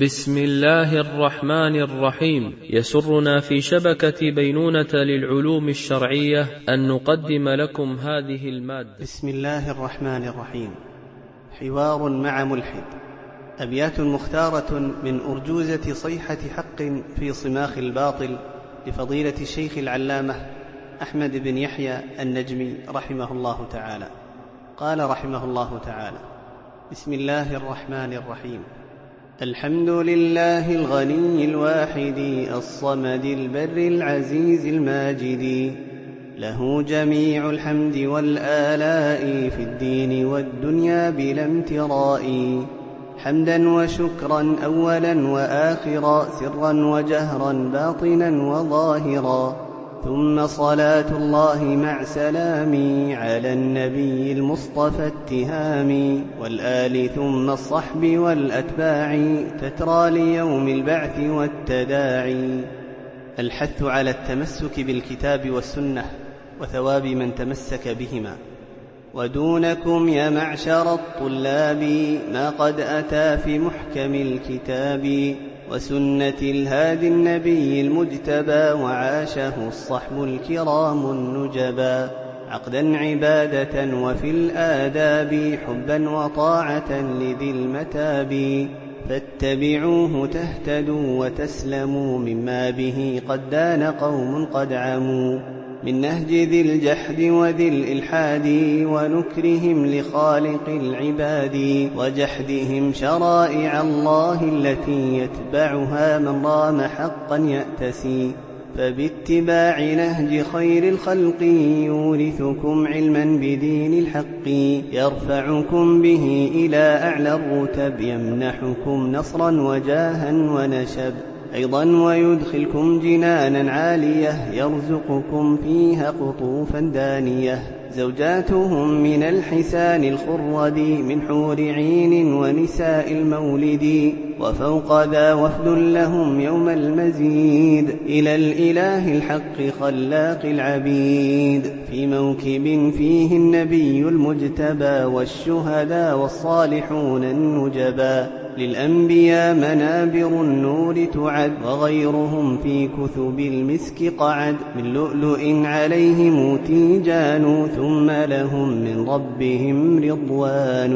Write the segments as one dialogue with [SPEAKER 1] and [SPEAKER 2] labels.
[SPEAKER 1] بسم الله الرحمن الرحيم. يسرنا في شبكة بينونة للعلوم الشرعية أن نقدم لكم هذه المادة.
[SPEAKER 2] بسم الله الرحمن الرحيم. حوار مع ملحد. أبيات مختارة من أرجوزة صيحة حق في صماخ الباطل لفضيلة الشيخ العلامة أحمد بن يحيى النجمي رحمه الله تعالى. قال رحمه الله تعالى بسم الله الرحمن الرحيم. الحمد لله الغني الواحد الصمد البر العزيز الماجد. له جميع الحمد والآلاء في الدين والدنيا بلا امتراء. حمدا وشكرا أولا وآخرا سرا وجهرا باطنا وظاهرا. ثم صلاة الله مع سلامي على النبي المصطفى التهامي والآل ثم الصحب والأتباع تترى ليوم البعث والتداعي. الحث على التمسك بالكتاب والسنة وثواب من تمسك بهما. ودونكم يا معشر الطلاب ما قد أتى في محكم الكتاب. وسنة الهادي النبي المجتبى وعاشه الصحب الكرام النجبا عقدا عبادة وفي الآداب حبا وطاعة لذي المتاب فاتبعوه تهتدوا وتسلموا مما به قد دان قوم قد عموا من نهج ذي الجحد وذي الإلحاد ونكرهم لخالق العباد وجحدهم شرائع الله التي يتبعها من رام حقا يأتسي فباتباع نهج خير الخلق يورثكم علما بدين الحق يرفعكم به إلى أعلى الرتب يمنحكم نصرا وجاها ونشب أيضا ويدخلكم جنانا عالية يرزقكم فيها قطوفا دانية. زوجاتهم من الحسان الخرد من حور عين ونساء المولد وفوق ذا وفد لهم يوم المزيد. إلى الإله الحق خلاق العبيد. في موكب فيه النبي المجتبى والشهداء والصالحون النجبا للأنبياء منابر النور تعد وغيرهم في كثب المسك قعد من لؤلؤ عليهم تيجان ثم لهم من ربهم رضوان.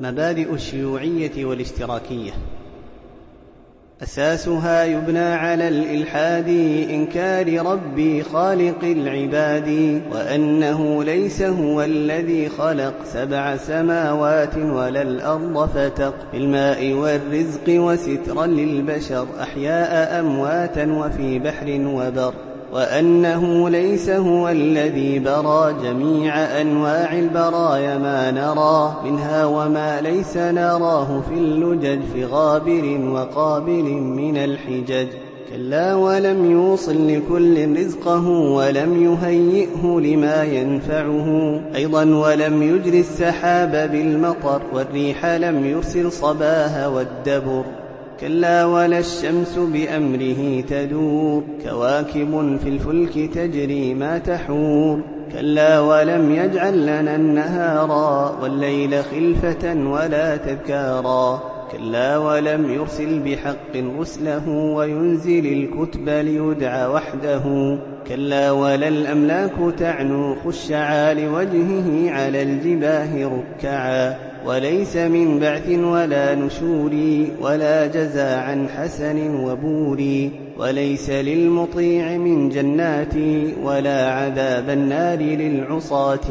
[SPEAKER 2] مبادئ الشيوعية والاشتراكية. أساسها يبنى على الإلحاد إنكار ربي خالق العباد وأنه ليس هو الذي خلق سبع سماوات ولا الأرض فتق. بالماء والرزق وسترا للبشر أحياء أمواتا وفي بحر وبر. وأنه ليس هو الذي برى جميع أنواع البرايا ما نرى منها وما ليس نراه في اللجج في غابر وقابل من الحجج. كلا ولم يوصل لكل رزقه ولم يهيئه لما ينفعه. أيضا ولم يجر السحاب بالمطر والريح لم يرسل صباها والدبر. كلا ولا الشمس بأمره تدور. كواكب في الفلك تجري ما تحور. كلا ولم يجعل لنا النهار والليل خلفة ولا تذكارا. كلا ولم يرسل بحق رسله وينزل الكتب ليدعى وحده. كلا ولا الأملاك تعنو خشعا لوجهه على الجباه ركعا. وليس من بعث ولا نشور ولا جزاء عن حسن وبور وليس للمطيع من جنات ولا عذاب النار للعصاة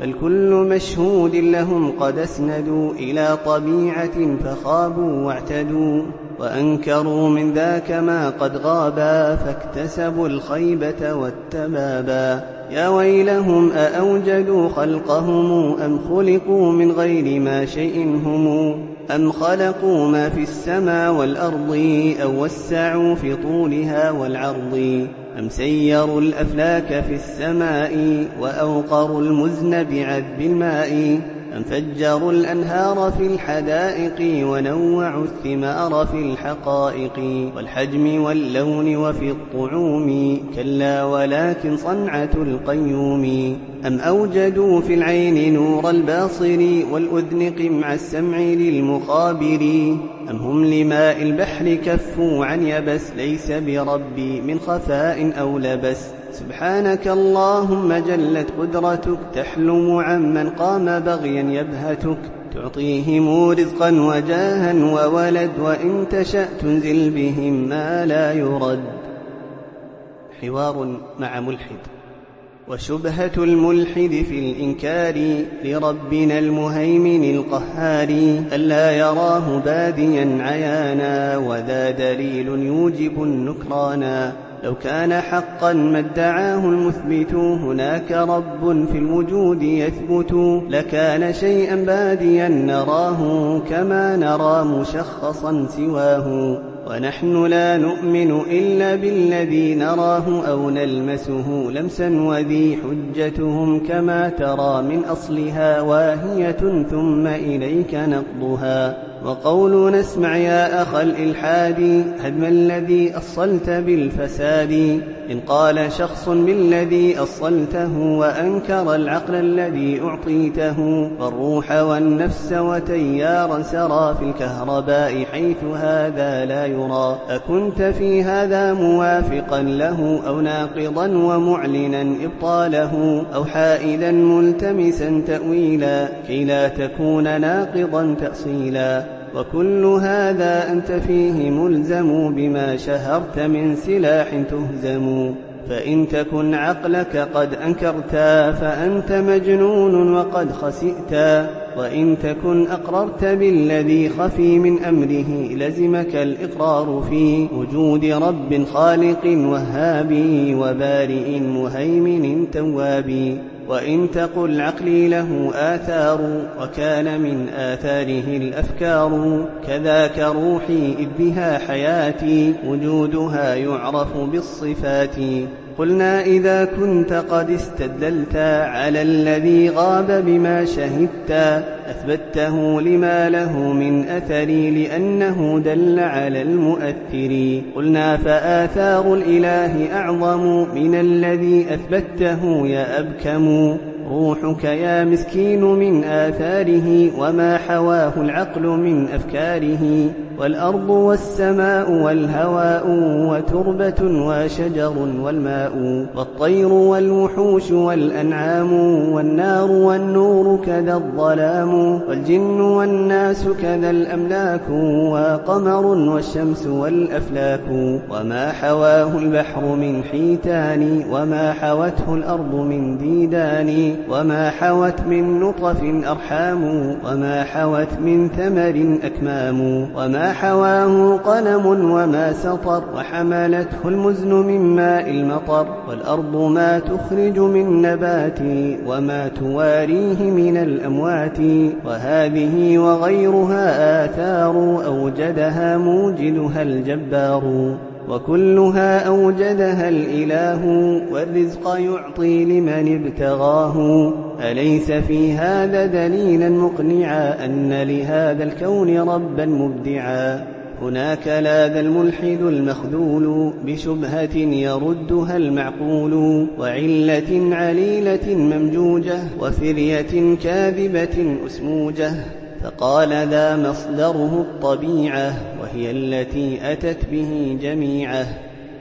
[SPEAKER 2] بل كل مشهود لهم قد اسندوا إلى طبيعة فخابوا واعتدوا وأنكروا من ذاك ما قد غابا فاكتسبوا الخيبة والتبابا يا ويلهم أأوجدوا خلقهم أم خلقوا من غير ما شيء هم أم خلقوا ما في السماء والأرض أو وسعوا في طولها والعرض؟ أم سيروا الأفلاك في السماء وأوقروا المزن بعذب الماء؟ فجروا الأنهار في الحدائق ونوعوا الثمار في الحقائق والحجم واللون وفي الطعوم. كلا ولكن صنعة القيوم. أم أوجدوا في العين نور الباصر والأذن قمع السمع للمخابر؟ أم هم لماء البحر كفوا عن يبس ليس بربي من خفاء أو لبس؟ سبحانك اللهم جلت قدرتك تحلم عمن قام بغيا يبهتك تعطيهم رزقا وجاها وولد وإن تشأ تنزل بهم ما لا يرد. حوار مع ملحد وشبهة الملحد في الإنكار لربنا المهيمن القهار ألا يراه باديا عيانا وذا دليل يوجب النكرانا. لو كان حقا ما ادعاه المثبت هناك رب في الوجود يثبت. لكان شيئا باديا نراه كما نرى مشخصا سواه. ونحن لا نؤمن إلا بالذي نراه أو نلمسه لمسا وذي حجتهم كما ترى من أصلها واهية ثم إليك نقضها. وقول نسمع يا أخ الإلحاد هدم الذي أصلت بالفساد. إن قال شخص بالذي أصلته وأنكر العقل الذي أعطيته. والروح والنفس وتيارا سرى في الكهرباء حيث هذا لا يرى. أكنت في هذا موافقا له أو ناقضا ومعلنا إبطاله أو حائدا ملتمسا تأويلا كي لا تكون ناقضا تأصيلا. وكل هذا أنت فيه ملزم بما شهرت من سلاح تهزم. فإن تكن عقلك قد أنكرتا فأنت مجنون وقد خسئتا وإن تكن أقررت بالذي خفي من أمره لزمك الإقرار في وجود رب خالق وهاب وبارئ مهيمن تواب وإن تقل عقلي له آثار وكان من آثاره الأفكار كذاك روحي إذ بها حياتي وجودها يعرف بالصفات قلنا إذا كنت قد استدلت على الذي غاب بما شهدت أثبته لما له من أثر لأنه دل على المؤثر. قلنا فآثار الإله أعظم من الذي أثبته يا أبكم. روحك يا مسكين من آثاره وما حواه العقل من أفكاره والأرض والسماء والهواء وتربة وشجر والماء والطير والوحوش والأنعام والنار والنور كذا الظلام والجن والناس كذا الأملاك وقمر والشمس والأفلاك وما حواه البحر من حيتان وما حوته الأرض من ديدان وما حوت من نطف أرحام وما حوت من ثمر أكمام وما حواه قلم وما سطر وحملته المزن من ماء المطر والأرض ما تخرج من نبات وما تواريه من الأموات وهذه وغيرها آثار أوجدها موجدها الجبار وكلها أوجدها الإله والرزق يعطي لمن ابتغاه. أليس في هذا دليلا مقنعا أن لهذا الكون ربا مبدعا؟ هناك لاذ الملحد المخذول بشبهة يردها المعقول وعلة عليلة ممجوجة وفرية كاذبة أسموجة. فقال ذا مصدره الطبيعة وهي التي أتت به جميعة.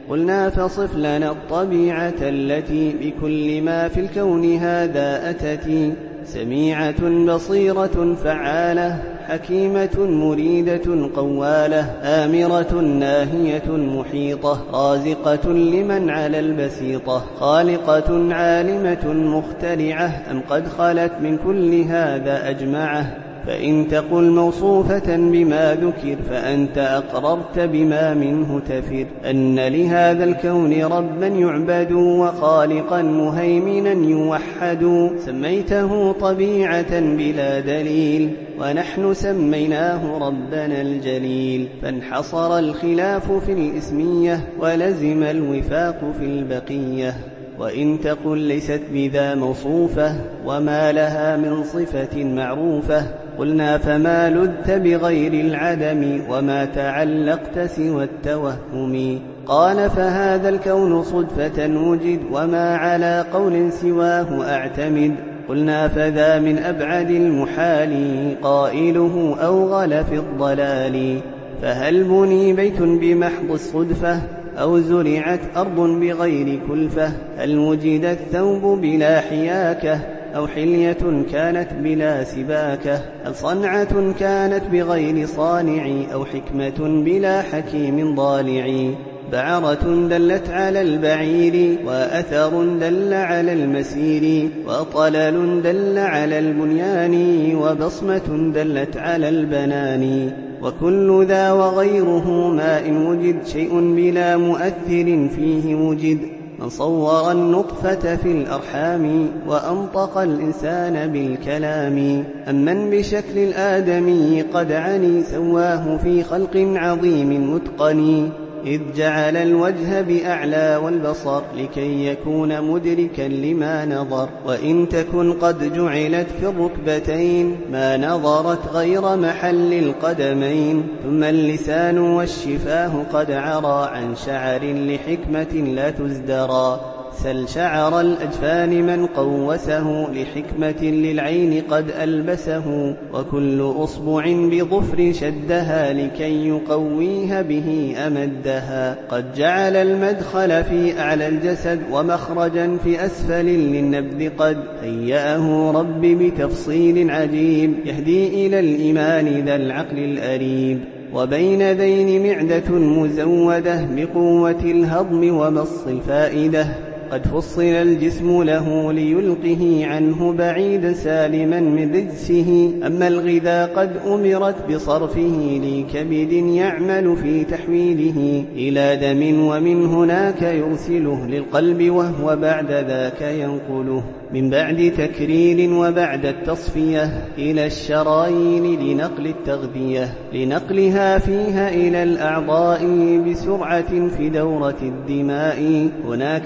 [SPEAKER 2] قلنا فصف لنا الطبيعة التي بكل ما في الكون هذا أتت. سميعة بصيرة فعالة حكيمة مريدة قوالة آمرة ناهية محيطة رازقة لمن على البسيطة خالقة عالمة مخترعة أم قد خلت من كل هذا أجمعة. فإن تقل موصوفة بما ذكر فأنت أقررت بما منه تفر أن لهذا الكون ربا يعبد وخالقا مهيمنا يوحد سميته طبيعة بلا دليل ونحن سميناه ربنا الجليل فانحصر الخلاف في الإسمية ولزم الوفاق في البقية وإن تقل ليست بذا موصوفة وما لها من صفة معروفة قلنا فما لذت بغير العدم وما تعلقت سوى التوهم. قال فهذا الكون صدفة وجد وما على قول سواه أعتمد. قلنا فذا من أبعد المحال قائله أوغل في الضلال. فهل بني بيت بمحض الصدفة أو زرعت أرض بغير كلفة هل وجد الثوب بلا حياكة؟ أو حلية كانت بلا سباكة؟ هل صنعة كانت بغير صانع؟ أو حكمة بلا حكيم ضالع؟ بعرة دلت على البعير وأثر دل على المسير وطلل دل على البنيان وبصمة دلت على البنان. وكل ذا وغيره ما إن وجد شيء بلا مؤثر فيه وجد. من صور النطفة في الأرحام وأنطق الإنسان بالكلام. أمن بشكل الآدمي قد عني سواه في خلق عظيم متقن. إذ جعل الوجه بأعلى والبصر لكي يكون مدركا لما نظر. وإن تكن قد جعلت في الركبتين ما نظرت غير محل القدمين. ثم اللسان والشفاه قد عرى عن شعر لحكمة لا تزدرى. سل شعر الأجفان من قوسه لحكمة للعين قد ألبسه وكل أصبع بظفر شدها لكي يقويها به أمدها. قد جعل المدخل في أعلى الجسد ومخرجا في أسفل للنبذ قد هيأه رب بتفصيل عجيب يهدي إلى الإيمان ذا العقل الأريب. وبين ذين معدة مزودة بقوة الهضم ومص الفائدة. قد فصل الجسم له ليلقه عنه بعيدا سالما من رجسه. أما الغذاء قد أمرت بصرفه لكبد يعمل في تحويله إلى دم ومن هناك يرسله للقلب وهو بعد ذاك ينقله. من بعد تكرير وبعد التصفية إلى الشرايين لنقل التغذية لنقلها فيها إلى الأعضاء بسرعة في دورة الدماء. هناك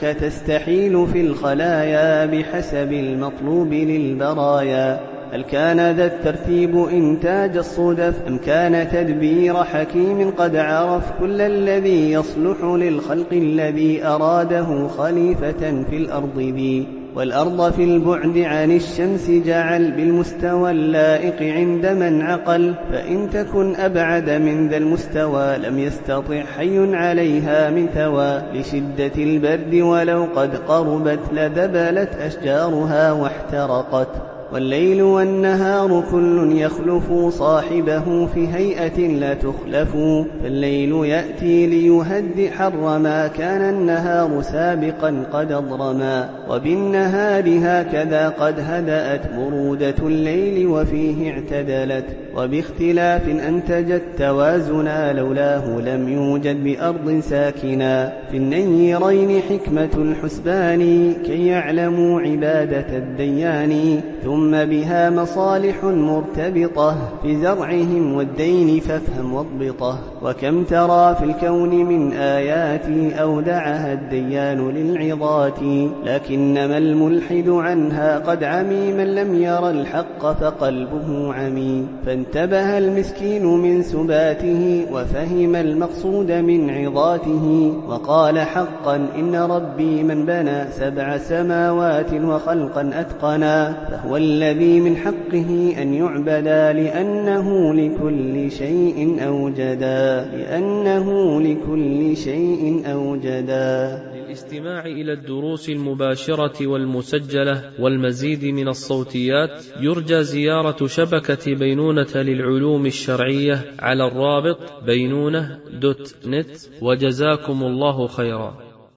[SPEAKER 2] تستحيل في الخلايا بحسب المطلوب للبرايا. هل كان ذا الترتيب إنتاج الصدف؟ أم كان تدبير حكيم قد عرف كل الذي يصلح للخلق الذي أراده خليفة في الأرض ذي والأرض في البعد عن الشمس جعل بالمستوى اللائق عند من عقل فإن تكن أبعد من ذا المستوى لم يستطع حي عليها من ثوى لشدة البرد ولو قد قربت لذبلت أشجارها واحترقت. والليل والنهار كل يخلف صاحبه في هيئة لا تخلف. فالليل يأتي ليهد حر ما كان النهار سابقا قد أضرما وبالنهار هكذا قد هدأت برودة الليل وفيه اعتدلت. وباختلاف أنتجت توازنا لولاه لم يوجد بأرض ساكنا في النيرين حكمة الحسبان كي يعلموا عبادة الديان. ثم بها مصالح مرتبطة في زرعهم والدين فافهم واضبطه وكم ترى في الكون من آيات أودعها الديان للعظات لكنما الملحد عنها قد عمي من لم ير الحق فقلبه عمي فانتبه المسكين من سباته وفهم المقصود من عظاته وقال حقا إن ربي من بنى سبع سماوات وخلقا أتقنا فهو الذي من حقه أن يعبدا لأنه لكل شيء أوجدا لأنه لكل شيء أوجدا
[SPEAKER 1] للاستماع إلى الدروس المباشرة والمسجلة والمزيد من الصوتيات يرجى زيارة شبكة بينونة للعلوم الشرعية على الرابط بينونة دوت نت وجزاكم الله خيرا.